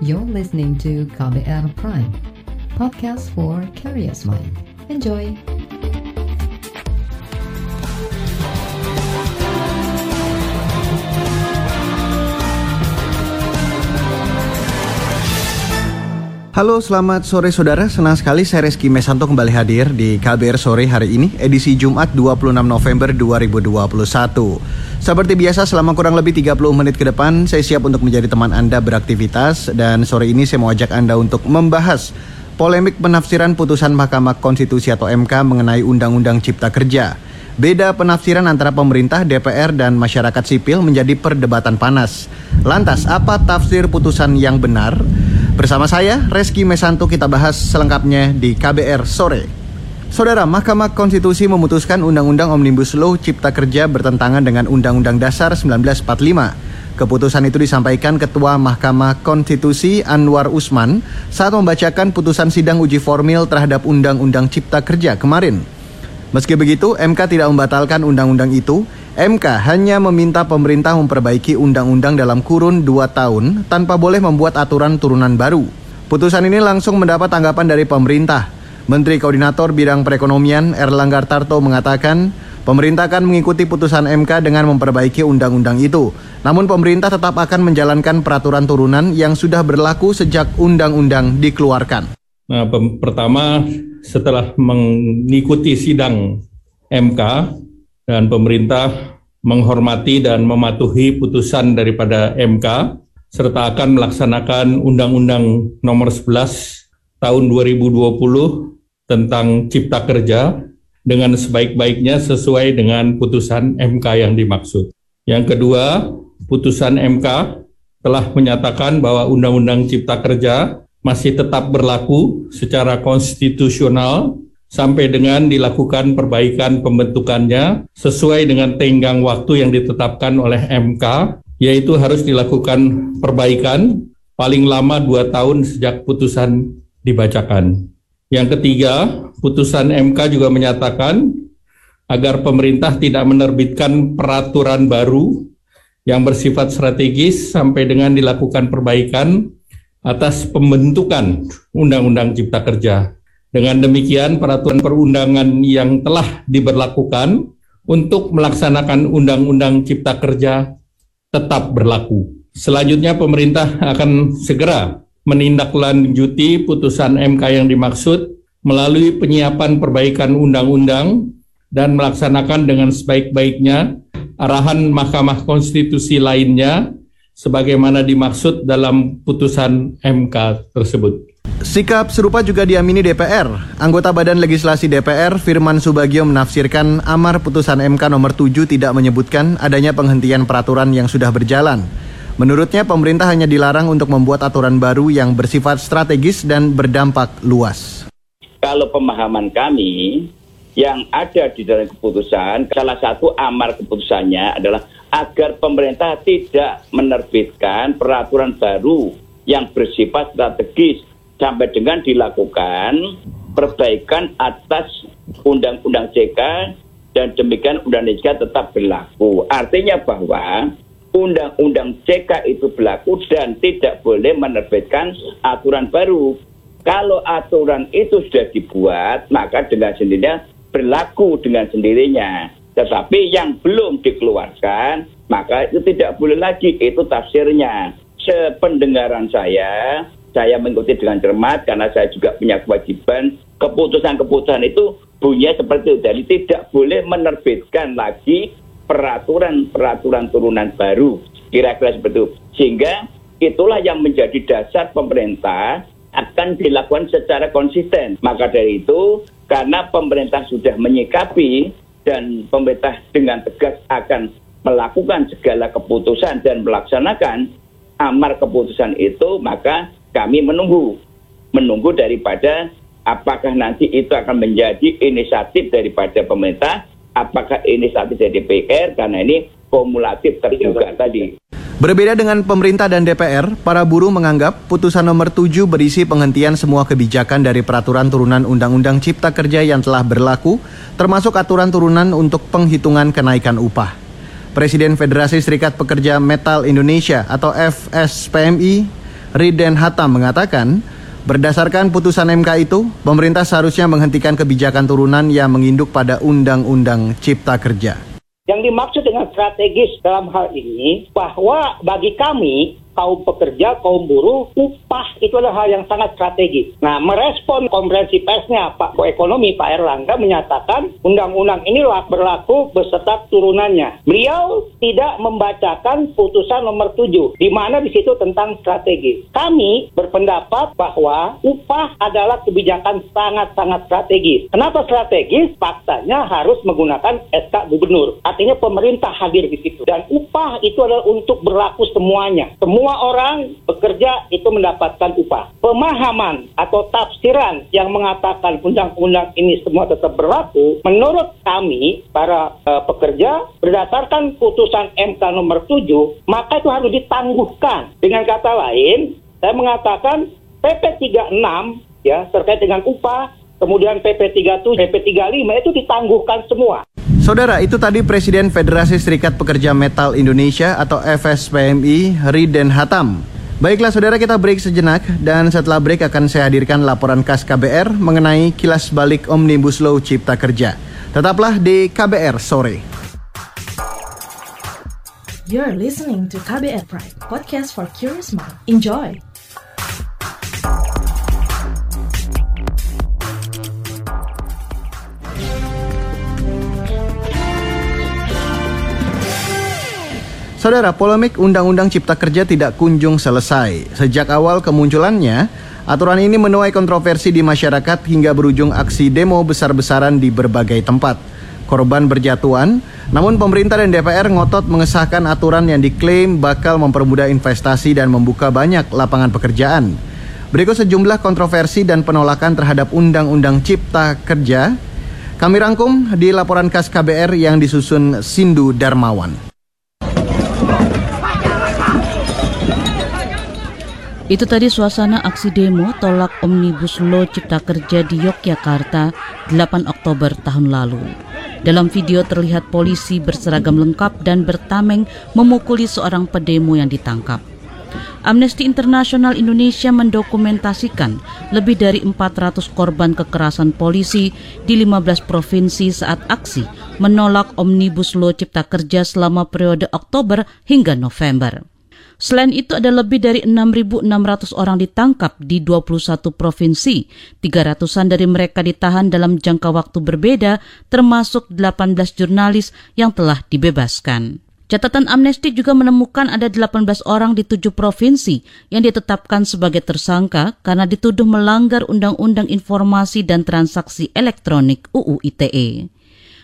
You're listening to KBR Prime, podcast for curious mind. Enjoy! Halo, selamat sore saudara. Senang sekali saya Reski Mesanto kembali hadir di KBR sore hari ini, edisi Jumat 26 November 2021. Seperti biasa, selama kurang lebih 30 menit ke depan, saya siap untuk menjadi teman Anda beraktivitas dan sore ini saya mau ajak Anda untuk membahas polemik penafsiran putusan Mahkamah Konstitusi atau MK mengenai Undang-Undang Cipta Kerja. Beda penafsiran antara pemerintah, DPR, dan masyarakat sipil menjadi perdebatan panas. Lantas, apa tafsir putusan yang benar? Bersama saya, Reski Mesanto, kita bahas selengkapnya di KBR Sore. Saudara, Mahkamah Konstitusi memutuskan Undang-Undang Omnibus Law Cipta Kerja bertentangan dengan Undang-Undang Dasar 1945. Keputusan itu disampaikan Ketua Mahkamah Konstitusi Anwar Usman saat membacakan putusan sidang uji formil terhadap Undang-Undang Cipta Kerja kemarin. Meski begitu, MK tidak membatalkan undang-undang itu, MK hanya meminta pemerintah memperbaiki undang-undang dalam kurun 2 tahun tanpa boleh membuat aturan turunan baru. Putusan ini langsung mendapat tanggapan dari pemerintah. Menteri Koordinator Bidang Perekonomian Erlangga Tarto mengatakan, pemerintah akan mengikuti putusan MK dengan memperbaiki undang-undang itu. Namun pemerintah tetap akan menjalankan peraturan turunan yang sudah berlaku sejak undang-undang dikeluarkan. Nah, pertama setelah mengikuti sidang MK, dan pemerintah menghormati dan mematuhi putusan daripada MK serta akan melaksanakan Undang-Undang Nomor 11 Tahun 2020 tentang Cipta Kerja dengan sebaik-baiknya sesuai dengan putusan MK yang dimaksud. Yang kedua, putusan MK telah menyatakan bahwa Undang-Undang Cipta Kerja masih tetap berlaku secara konstitusional sampai dengan dilakukan perbaikan pembentukannya sesuai dengan tenggang waktu yang ditetapkan oleh MK, yaitu harus dilakukan perbaikan paling lama dua tahun sejak putusan dibacakan. Yang ketiga, putusan MK juga menyatakan agar pemerintah tidak menerbitkan peraturan baru yang bersifat strategis sampai dengan dilakukan perbaikan atas pembentukan Undang-Undang Cipta Kerja dengan demikian, peraturan perundangan yang telah diberlakukan untuk melaksanakan Undang-Undang Cipta Kerja tetap berlaku. Selanjutnya, pemerintah akan segera menindaklanjuti putusan MK yang dimaksud melalui penyiapan perbaikan undang-undang dan melaksanakan dengan sebaik-baiknya arahan Mahkamah Konstitusi lainnya sebagaimana dimaksud dalam putusan MK tersebut. Sikap serupa juga diamini DPR. Anggota Badan Legislasi DPR, Firman Subagio menafsirkan amar putusan MK nomor 7 tidak menyebutkan adanya penghentian peraturan yang sudah berjalan. Menurutnya pemerintah hanya dilarang untuk membuat aturan baru yang bersifat strategis dan berdampak luas. Kalau pemahaman kami yang ada di dalam keputusan, salah satu amar keputusannya adalah agar pemerintah tidak menerbitkan peraturan baru yang bersifat strategis sampai dengan dilakukan perbaikan atas Undang-Undang CK dan demikian Undang-Undang CK tetap berlaku. Artinya bahwa Undang-Undang CK itu berlaku dan tidak boleh menerbitkan aturan baru. Kalau aturan itu sudah dibuat, maka dengan sendirinya berlaku dengan sendirinya. Tetapi yang belum dikeluarkan, maka itu tidak boleh lagi. Itu tafsirnya. Sependengaran saya, saya mengikuti dengan cermat karena saya juga punya kewajiban keputusan-keputusan itu bunyinya seperti itu. Jadi tidak boleh menerbitkan lagi peraturan-peraturan turunan baru. Kira-kira seperti itu. Sehingga itulah yang menjadi dasar pemerintah akan dilakukan secara konsisten. Maka dari itu, karena pemerintah sudah menyikapi dan pemerintah dengan tegas akan melakukan segala keputusan dan melaksanakan amar keputusan itu, maka kami menunggu menunggu daripada apakah nanti itu akan menjadi inisiatif daripada pemerintah apakah inisiatif dari DPR karena ini kumulatif juga tadi Berbeda dengan pemerintah dan DPR, para buruh menganggap putusan nomor 7 berisi penghentian semua kebijakan dari peraturan turunan Undang-Undang Cipta Kerja yang telah berlaku, termasuk aturan turunan untuk penghitungan kenaikan upah. Presiden Federasi Serikat Pekerja Metal Indonesia atau FSPMI Riden Hatam mengatakan, berdasarkan putusan MK itu, pemerintah seharusnya menghentikan kebijakan turunan yang menginduk pada Undang-Undang Cipta Kerja. Yang dimaksud dengan strategis dalam hal ini bahwa bagi kami kaum pekerja, kaum buruh, upah itu adalah hal yang sangat strategis. Nah, merespon konferensi persnya Pak Ekonomi Pak Erlangga menyatakan undang-undang ini berlaku beserta turunannya. Beliau tidak membacakan putusan nomor 7 di mana di situ tentang strategi. Kami berpendapat bahwa upah adalah kebijakan sangat-sangat strategis. Kenapa strategis? Faktanya harus menggunakan SK gubernur. Artinya pemerintah hadir di situ. Dan upah itu adalah untuk berlaku semuanya. Semua semua orang bekerja itu mendapatkan upah. Pemahaman atau tafsiran yang mengatakan undang-undang ini semua tetap berlaku, menurut kami para uh, pekerja berdasarkan putusan MK nomor 7, maka itu harus ditangguhkan. Dengan kata lain, saya mengatakan PP 36 ya terkait dengan upah, kemudian PP 37, PP 35 itu ditangguhkan semua. Saudara, itu tadi Presiden Federasi Serikat Pekerja Metal Indonesia atau FSPMI, Riden Hatam. Baiklah saudara kita break sejenak dan setelah break akan saya hadirkan laporan khas KBR mengenai kilas balik Omnibus Law Cipta Kerja. Tetaplah di KBR sore. You're listening to KBR Pride, podcast for curious mind. Enjoy. Saudara, polemik Undang-Undang Cipta Kerja tidak kunjung selesai. Sejak awal kemunculannya, aturan ini menuai kontroversi di masyarakat hingga berujung aksi demo besar-besaran di berbagai tempat. Korban berjatuhan, namun pemerintah dan DPR ngotot mengesahkan aturan yang diklaim bakal mempermudah investasi dan membuka banyak lapangan pekerjaan. Berikut sejumlah kontroversi dan penolakan terhadap Undang-Undang Cipta Kerja. Kami rangkum di laporan khas KBR yang disusun Sindu Darmawan. Itu tadi suasana aksi demo tolak Omnibus Law Cipta Kerja di Yogyakarta 8 Oktober tahun lalu. Dalam video terlihat polisi berseragam lengkap dan bertameng memukuli seorang pedemo yang ditangkap. Amnesty International Indonesia mendokumentasikan lebih dari 400 korban kekerasan polisi di 15 provinsi saat aksi menolak Omnibus Law Cipta Kerja selama periode Oktober hingga November. Selain itu ada lebih dari 6.600 orang ditangkap di 21 provinsi. 300-an dari mereka ditahan dalam jangka waktu berbeda termasuk 18 jurnalis yang telah dibebaskan. Catatan Amnesty juga menemukan ada 18 orang di tujuh provinsi yang ditetapkan sebagai tersangka karena dituduh melanggar Undang-Undang Informasi dan Transaksi Elektronik UU ITE.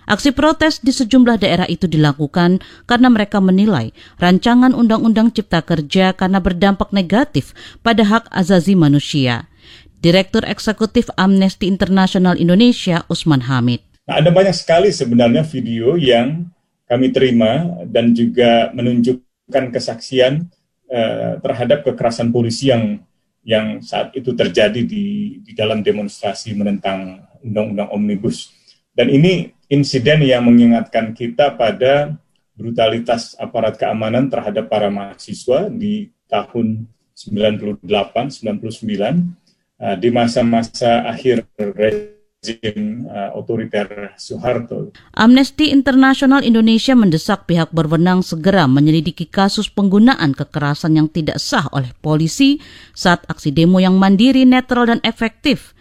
Aksi protes di sejumlah daerah itu dilakukan karena mereka menilai rancangan Undang-Undang Cipta Kerja karena berdampak negatif pada hak azazi manusia. Direktur Eksekutif Amnesty International Indonesia, Usman Hamid. Nah, ada banyak sekali sebenarnya video yang kami terima dan juga menunjukkan kesaksian uh, terhadap kekerasan polisi yang yang saat itu terjadi di, di dalam demonstrasi menentang undang-undang omnibus. Dan ini insiden yang mengingatkan kita pada brutalitas aparat keamanan terhadap para mahasiswa di tahun 98, 99 uh, di masa-masa akhir rezim uh, otoriter Soeharto. Amnesty International Indonesia mendesak pihak berwenang segera menyelidiki kasus penggunaan kekerasan yang tidak sah oleh polisi saat aksi demo yang mandiri, netral, dan efektif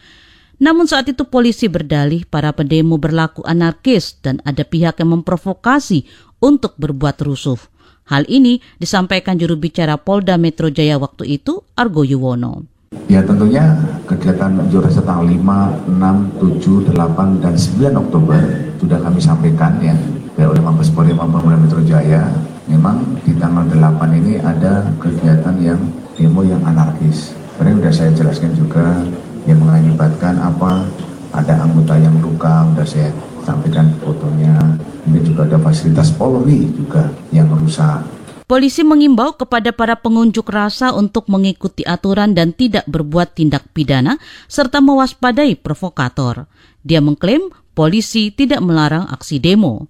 namun saat itu polisi berdalih para pendemo berlaku anarkis dan ada pihak yang memprovokasi untuk berbuat rusuh. Hal ini disampaikan juru bicara Polda Metro Jaya waktu itu, Argo Yuwono. Ya tentunya kegiatan unjuk rasa tanggal 5, 6, 7, 8, dan 9 Oktober sudah kami sampaikan ya baik oleh Mabes Polri maupun Metro Jaya. Memang di tanggal 8 ini ada kegiatan yang demo yang anarkis. Sebenarnya sudah saya jelaskan juga yang mengakibatkan apa ada anggota yang luka sudah saya sampaikan fotonya ini juga ada fasilitas Polri juga yang rusak Polisi mengimbau kepada para pengunjuk rasa untuk mengikuti aturan dan tidak berbuat tindak pidana serta mewaspadai provokator. Dia mengklaim polisi tidak melarang aksi demo.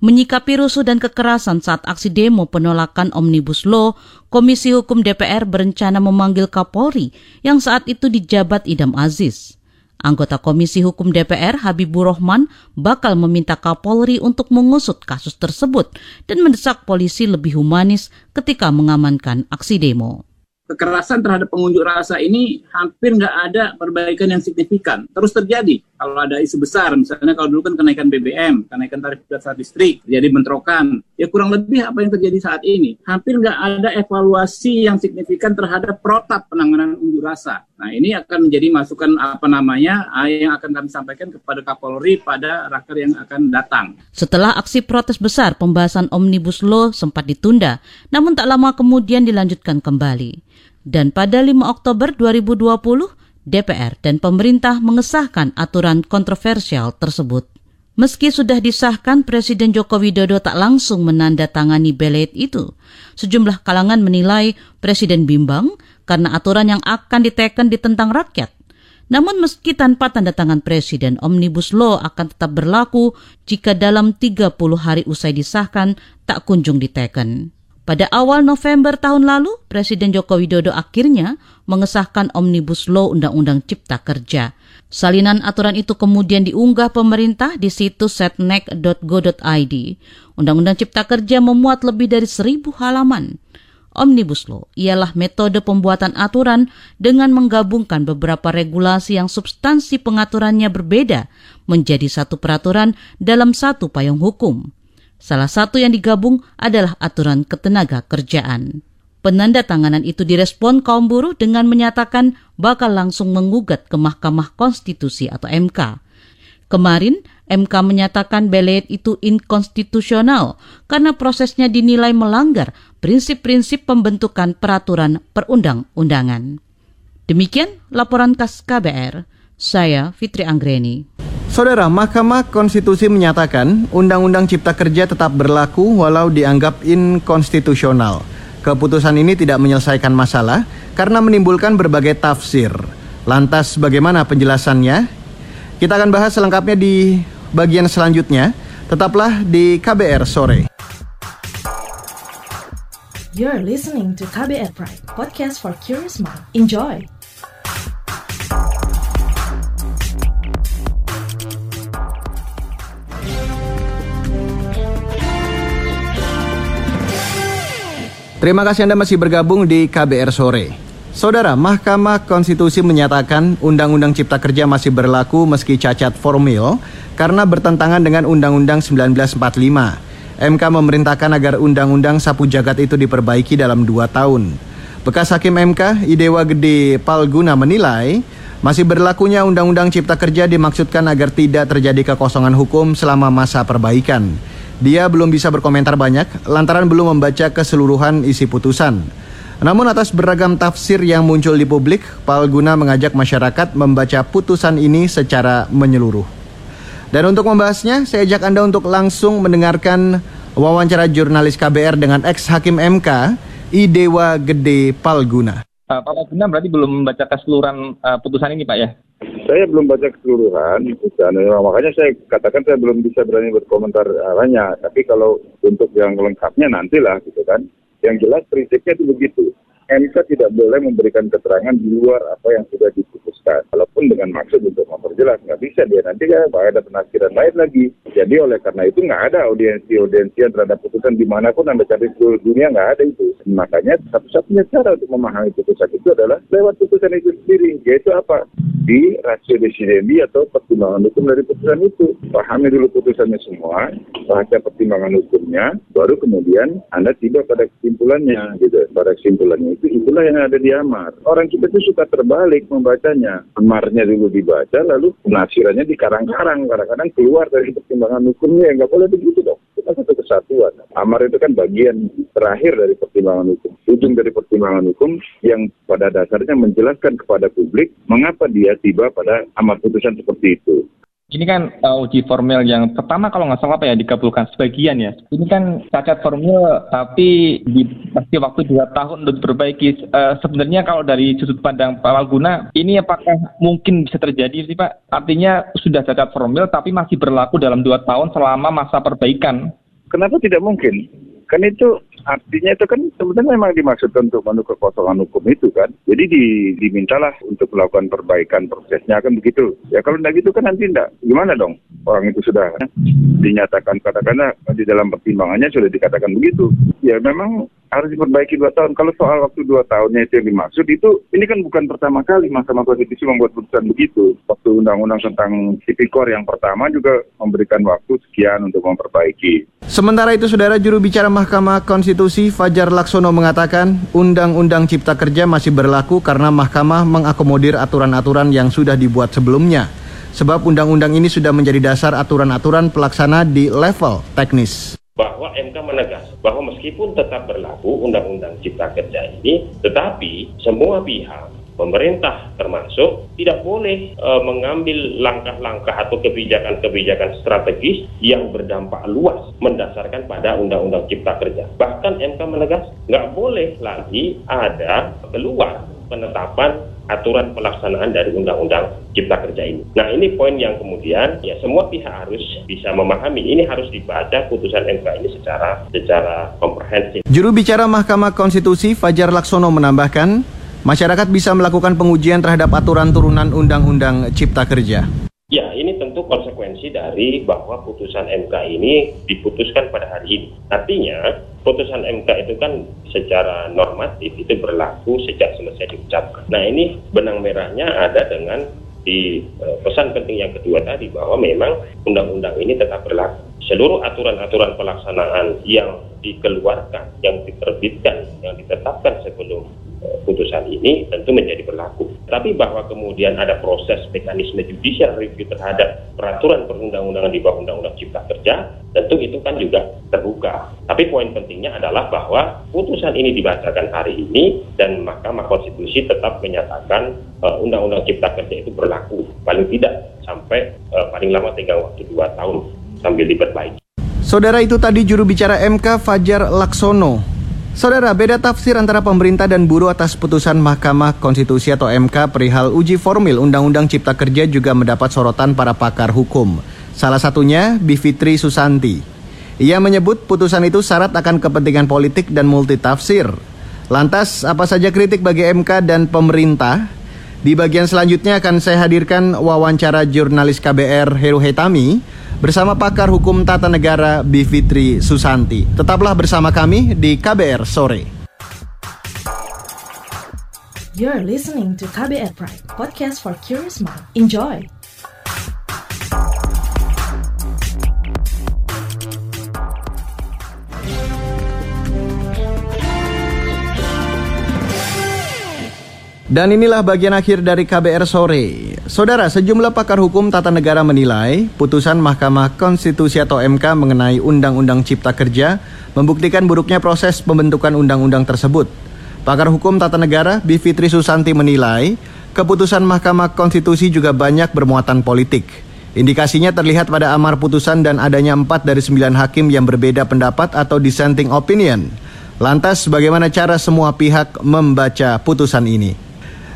Menyikapi rusuh dan kekerasan saat aksi demo penolakan Omnibus Law, Komisi Hukum DPR berencana memanggil Kapolri yang saat itu dijabat Idam Aziz. Anggota Komisi Hukum DPR Habibur Rahman bakal meminta Kapolri untuk mengusut kasus tersebut dan mendesak polisi lebih humanis ketika mengamankan aksi demo kekerasan terhadap pengunjuk rasa ini hampir nggak ada perbaikan yang signifikan. Terus terjadi kalau ada isu besar, misalnya kalau dulu kan kenaikan BBM, kenaikan tarif dasar listrik, jadi bentrokan. Ya kurang lebih apa yang terjadi saat ini. Hampir nggak ada evaluasi yang signifikan terhadap protap penanganan unjuk rasa. Nah ini akan menjadi masukan apa namanya yang akan kami sampaikan kepada Kapolri pada raker yang akan datang. Setelah aksi protes besar, pembahasan Omnibus Law sempat ditunda, namun tak lama kemudian dilanjutkan kembali. Dan pada 5 Oktober 2020, DPR dan pemerintah mengesahkan aturan kontroversial tersebut. Meski sudah disahkan, Presiden Joko Widodo tak langsung menandatangani belet itu. Sejumlah kalangan menilai Presiden bimbang karena aturan yang akan diteken ditentang rakyat. Namun meski tanpa tanda tangan Presiden, Omnibus Law akan tetap berlaku jika dalam 30 hari usai disahkan tak kunjung diteken. Pada awal November tahun lalu, Presiden Joko Widodo akhirnya mengesahkan Omnibus Law Undang-Undang Cipta Kerja. Salinan aturan itu kemudian diunggah pemerintah di situs setnek.go.id. Undang-Undang Cipta Kerja memuat lebih dari seribu halaman. Omnibus Law ialah metode pembuatan aturan dengan menggabungkan beberapa regulasi yang substansi pengaturannya berbeda menjadi satu peraturan dalam satu payung hukum. Salah satu yang digabung adalah aturan ketenaga kerjaan. Penanda tanganan itu direspon kaum buruh dengan menyatakan bakal langsung menggugat ke Mahkamah Konstitusi atau MK. Kemarin, MK menyatakan belet itu inkonstitusional karena prosesnya dinilai melanggar prinsip-prinsip pembentukan peraturan perundang-undangan. Demikian laporan khas KBR, saya Fitri Anggreni. Saudara, Mahkamah Konstitusi menyatakan Undang-Undang Cipta Kerja tetap berlaku walau dianggap inkonstitusional. Keputusan ini tidak menyelesaikan masalah karena menimbulkan berbagai tafsir. Lantas bagaimana penjelasannya? Kita akan bahas selengkapnya di bagian selanjutnya. Tetaplah di KBR sore. You're listening to KBR Pride, podcast for curious mind. Enjoy. Terima kasih Anda masih bergabung di KBR Sore. Saudara, Mahkamah Konstitusi menyatakan Undang-Undang Cipta Kerja masih berlaku meski cacat formil karena bertentangan dengan Undang-Undang 1945. MK memerintahkan agar Undang-Undang Sapu Jagat itu diperbaiki dalam dua tahun. Bekas Hakim MK, Idewa Gede Palguna menilai, masih berlakunya Undang-Undang Cipta Kerja dimaksudkan agar tidak terjadi kekosongan hukum selama masa perbaikan. Dia belum bisa berkomentar banyak lantaran belum membaca keseluruhan isi putusan. Namun atas beragam tafsir yang muncul di publik, Palguna mengajak masyarakat membaca putusan ini secara menyeluruh. Dan untuk membahasnya, saya ajak Anda untuk langsung mendengarkan wawancara jurnalis KBR dengan ex-hakim MK, Idewa Gede Palguna. Uh, Pak Palguna berarti belum membaca keseluruhan uh, putusan ini Pak ya? Saya belum baca keseluruhan dan makanya saya katakan saya belum bisa berani berkomentar arahnya. Tapi kalau untuk yang lengkapnya nantilah gitu kan. Yang jelas prinsipnya itu begitu. MK tidak boleh memberikan keterangan di luar apa yang sudah diputuskan. Walaupun dengan maksud untuk memperjelas, nggak bisa dia nanti kan ada penafsiran lain lagi. Jadi oleh karena itu nggak ada audiensi-audiensi yang terhadap putusan di mana pun Anda cari seluruh dunia nggak ada itu. Makanya satu-satunya cara untuk memahami putusan itu adalah lewat putusan itu sendiri, yaitu apa? Di rasio desidendi atau pertimbangan hukum dari putusan itu. Pahami dulu putusannya semua, baca pertimbangan hukumnya, baru kemudian Anda tiba pada kesimpulannya, gitu. Pada kesimpulannya itu itulah yang ada di amar. Orang kita itu suka terbalik membacanya. Amarnya dulu dibaca, lalu penafsirannya di karang-karang. Kadang-kadang keluar dari pertimbangan hukumnya. Nggak boleh begitu dong. Kita satu kesatuan. Amar itu kan bagian terakhir dari pertimbangan hukum. Ujung dari pertimbangan hukum yang pada dasarnya menjelaskan kepada publik mengapa dia tiba pada amar putusan seperti itu. Ini kan uh, uji formil yang pertama kalau nggak salah apa ya dikabulkan sebagian ya. Ini kan cacat formil tapi di pasti waktu dua tahun untuk diperbaiki. Uh, sebenarnya kalau dari sudut pandang Pak Walguna, ini apakah mungkin bisa terjadi sih Pak? Artinya sudah cacat formil tapi masih berlaku dalam dua tahun selama masa perbaikan. Kenapa tidak mungkin? Kan itu artinya itu kan sebenarnya memang dimaksudkan untuk menutup kekosongan hukum itu kan. Jadi di, dimintalah untuk melakukan perbaikan prosesnya kan begitu. Ya kalau tidak gitu kan nanti tidak. Gimana dong? Orang itu sudah dinyatakan katakanlah di dalam pertimbangannya sudah dikatakan begitu. Ya memang harus diperbaiki dua tahun. Kalau soal waktu dua tahunnya itu yang dimaksud itu ini kan bukan pertama kali Mahkamah Konstitusi membuat putusan begitu. Waktu undang-undang tentang tipikor yang pertama juga memberikan waktu sekian untuk memperbaiki. Sementara itu, Saudara juru bicara Mahkamah Konstitusi Fajar Laksono mengatakan Undang-Undang Cipta Kerja masih berlaku karena Mahkamah mengakomodir aturan-aturan yang sudah dibuat sebelumnya. Sebab undang-undang ini sudah menjadi dasar aturan-aturan pelaksana di level teknis MK menegas bahwa meskipun tetap berlaku Undang-Undang Cipta Kerja ini, tetapi semua pihak pemerintah termasuk tidak boleh e, mengambil langkah-langkah atau kebijakan-kebijakan strategis yang berdampak luas mendasarkan pada Undang-Undang Cipta Kerja. Bahkan MK menegas nggak boleh lagi ada keluar penetapan aturan pelaksanaan dari Undang-Undang Cipta Kerja ini. Nah ini poin yang kemudian ya semua pihak harus bisa memahami. Ini harus dibaca putusan MK ini secara secara komprehensif. Juru bicara Mahkamah Konstitusi Fajar Laksono menambahkan, masyarakat bisa melakukan pengujian terhadap aturan turunan Undang-Undang Cipta Kerja. Tentu konsekuensi dari bahwa putusan MK ini diputuskan pada hari ini. Artinya, putusan MK itu kan secara normatif itu berlaku sejak selesai diucapkan. Nah, ini benang merahnya ada dengan di uh, pesan penting yang kedua tadi bahwa memang undang-undang ini tetap berlaku. Seluruh aturan-aturan pelaksanaan yang dikeluarkan, yang diterbitkan, yang ditetapkan sebelum putusan ini tentu menjadi berlaku. Tapi bahwa kemudian ada proses mekanisme judicial review terhadap peraturan perundang-undangan di bawah Undang-Undang Cipta Kerja, tentu itu kan juga terbuka. Tapi poin pentingnya adalah bahwa putusan ini dibacakan hari ini dan Mahkamah Konstitusi tetap menyatakan uh, Undang-Undang Cipta Kerja itu berlaku paling tidak sampai uh, paling lama tiga waktu dua tahun sambil diperbaiki. Saudara itu tadi juru bicara MK Fajar Laksono Saudara, beda tafsir antara pemerintah dan buruh atas putusan Mahkamah Konstitusi atau MK perihal uji formil Undang-Undang Cipta Kerja juga mendapat sorotan para pakar hukum. Salah satunya Bivitri Susanti. Ia menyebut putusan itu syarat akan kepentingan politik dan multitafsir. Lantas, apa saja kritik bagi MK dan pemerintah? Di bagian selanjutnya akan saya hadirkan wawancara jurnalis KBR Heru Hetami bersama pakar hukum tata negara Bivitri Susanti. Tetaplah bersama kami di KBR sore. You're listening to KBR Pride, podcast for curious mind. Enjoy. Dan inilah bagian akhir dari KBR sore. Saudara, sejumlah pakar hukum tata negara menilai putusan Mahkamah Konstitusi atau MK mengenai Undang-Undang Cipta Kerja membuktikan buruknya proses pembentukan undang-undang tersebut. Pakar hukum tata negara Bivitri Susanti menilai keputusan Mahkamah Konstitusi juga banyak bermuatan politik. Indikasinya terlihat pada amar putusan dan adanya empat dari sembilan hakim yang berbeda pendapat atau dissenting opinion. Lantas, bagaimana cara semua pihak membaca putusan ini?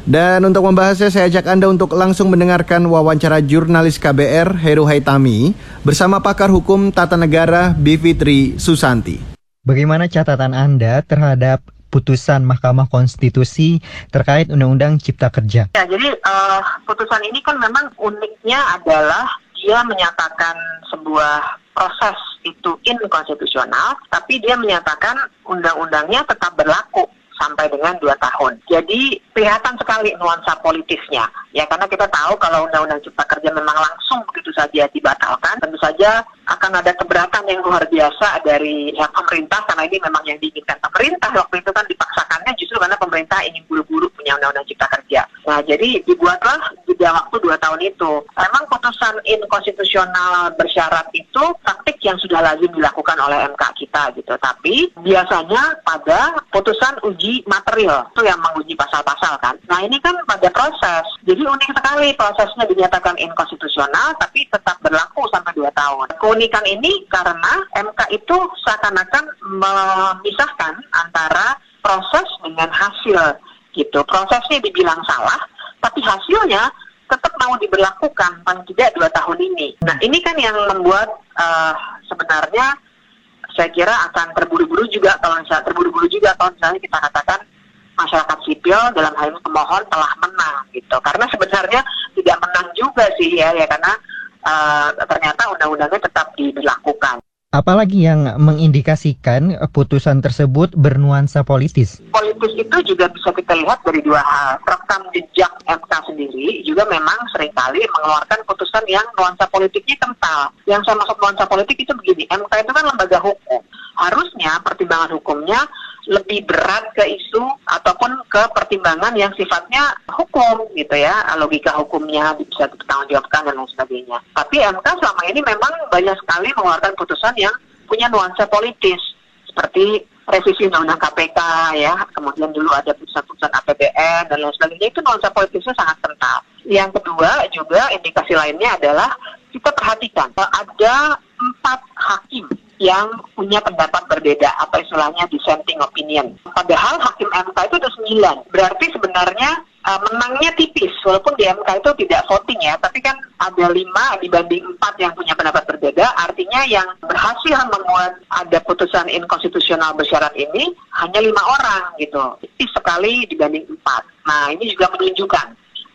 Dan untuk membahasnya saya ajak Anda untuk langsung mendengarkan wawancara jurnalis KBR Heru Haitami bersama pakar hukum tata negara Bivitri Susanti. Bagaimana catatan Anda terhadap putusan Mahkamah Konstitusi terkait Undang-Undang Cipta Kerja? Ya, jadi uh, putusan ini kan memang uniknya adalah dia menyatakan sebuah proses itu inkonstitusional, tapi dia menyatakan undang-undangnya tetap berlaku sampai dengan dua tahun. Jadi kelihatan sekali nuansa politisnya. Ya karena kita tahu kalau Undang-Undang Cipta Kerja memang langsung begitu saja dibatalkan, tentu saja akan ada keberatan yang luar biasa dari pihak pemerintah karena ini memang yang diinginkan pemerintah waktu itu kan dipaksakannya justru karena pemerintah ingin buru-buru punya Undang-Undang Cipta Kerja. Nah jadi dibuatlah jeda waktu dua tahun itu. Memang putusan inkonstitusional bersyarat itu praktik yang sudah lazim dilakukan oleh MK kita gitu. Tapi biasanya pada putusan uji material itu yang menguji pasal-pasal kan. Nah ini kan pada proses. Jadi unik sekali prosesnya dinyatakan inkonstitusional tapi tetap berlaku sampai dua tahun. Keunikan ini karena MK itu seakan-akan memisahkan antara proses dengan hasil gitu. Prosesnya dibilang salah, tapi hasilnya tetap mau diberlakukan paling tidak dua tahun ini. Nah ini kan yang membuat uh, sebenarnya saya kira akan terburu-buru juga kalau misalnya terburu-buru juga kalau misalnya kita katakan masyarakat sipil dalam hal ini pemohon telah menang gitu karena sebenarnya tidak menang juga sih ya ya karena uh, ternyata undang-undangnya tetap diberlakukan. Apalagi yang mengindikasikan putusan tersebut bernuansa politis? Politis itu juga bisa kita lihat dari dua hal. Rekam jejak MK sendiri juga memang sering kali mengeluarkan putusan yang nuansa politiknya kental. Yang saya maksud nuansa politik itu begini, MK itu kan lembaga hukum. Harusnya pertimbangan hukumnya lebih berat ke isu ataupun ke pertimbangan yang sifatnya hukum gitu ya logika hukumnya bisa dipertanggungjawabkan dan lain sebagainya. Tapi MK selama ini memang banyak sekali mengeluarkan putusan yang punya nuansa politis seperti revisi undang-undang KPK ya kemudian dulu ada putusan-putusan APBN dan lain sebagainya itu nuansa politisnya sangat kental. Yang kedua juga indikasi lainnya adalah kita perhatikan ada empat hakim yang punya pendapat berbeda atau istilahnya dissenting opinion. Padahal hakim MK itu ada sembilan. Berarti sebenarnya uh, menangnya tipis walaupun di MK itu tidak voting ya tapi kan ada lima dibanding empat yang punya pendapat berbeda artinya yang berhasil membuat ada putusan inkonstitusional bersyarat ini hanya lima orang gitu tipis sekali dibanding empat nah ini juga menunjukkan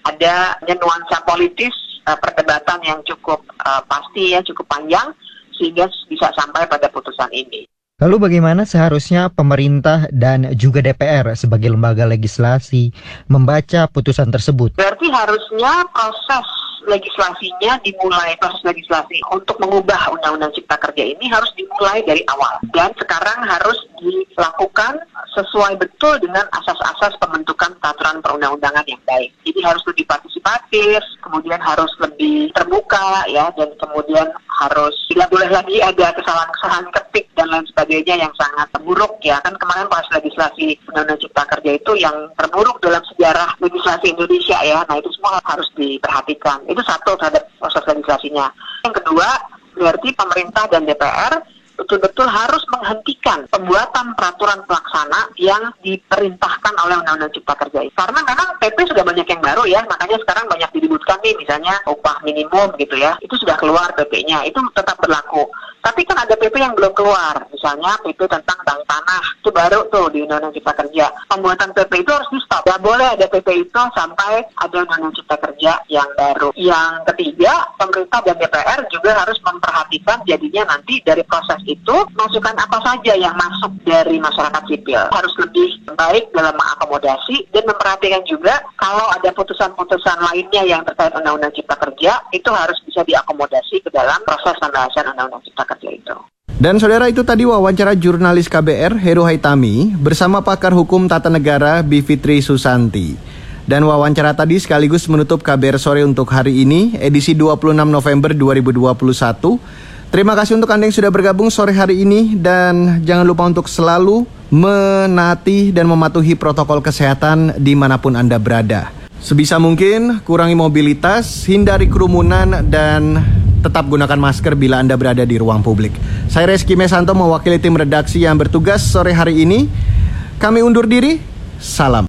ada nuansa politis uh, perdebatan yang cukup uh, pasti ya cukup panjang sehingga bisa sampai pada putusan ini. Lalu bagaimana seharusnya pemerintah dan juga DPR sebagai lembaga legislasi membaca putusan tersebut? Berarti harusnya proses legislasinya dimulai proses legislasi untuk mengubah undang-undang cipta kerja ini harus dimulai dari awal. Dan sekarang harus dilakukan sesuai betul dengan asas-asas pembentukan peraturan perundang-undangan yang baik. Jadi harus lebih partisipatif, kemudian harus lebih terbuka ya dan kemudian harus tidak boleh lagi ada kesalahan-kesalahan ketik dan lain sebagainya yang sangat buruk ya. Kan kemarin pas legislasi undang-undang cipta kerja itu yang terburuk dalam sejarah legislasi Indonesia ya. Nah itu semua harus diperhatikan itu satu terhadap proses legislasinya. Yang kedua berarti pemerintah dan DPR betul-betul harus menghentikan pembuatan peraturan pelaksana yang diperintahkan oleh Undang-Undang Cipta Kerja. Karena memang PP sudah banyak yang baru ya, makanya sekarang banyak diributkan nih misalnya upah minimum gitu ya. Itu sudah keluar PP-nya, itu tetap berlaku. Tapi kan ada PP yang belum keluar, misalnya PP tentang bank tanah, itu baru tuh di Undang-Undang Cipta Kerja. Pembuatan PP itu harus di stop. Gak boleh ada PP itu sampai ada Undang-Undang Cipta Kerja yang baru. Yang ketiga, pemerintah dan DPR juga harus memperhatikan jadinya nanti dari proses itu masukan apa saja yang masuk dari masyarakat sipil harus lebih baik dalam mengakomodasi dan memperhatikan juga kalau ada putusan-putusan lainnya yang terkait Undang-Undang Cipta Kerja itu harus bisa diakomodasi ke dalam proses pembahasan Undang-Undang Cipta Kerja itu. Dan saudara itu tadi wawancara jurnalis KBR Heru Haitami bersama pakar hukum tata negara Bivitri Susanti. Dan wawancara tadi sekaligus menutup KBR sore untuk hari ini, edisi 26 November 2021. Terima kasih untuk Anda yang sudah bergabung sore hari ini dan jangan lupa untuk selalu menati dan mematuhi protokol kesehatan di mana pun Anda berada. Sebisa mungkin kurangi mobilitas, hindari kerumunan dan tetap gunakan masker bila Anda berada di ruang publik. Saya Reski Mesanto mewakili tim redaksi yang bertugas sore hari ini. Kami undur diri. Salam.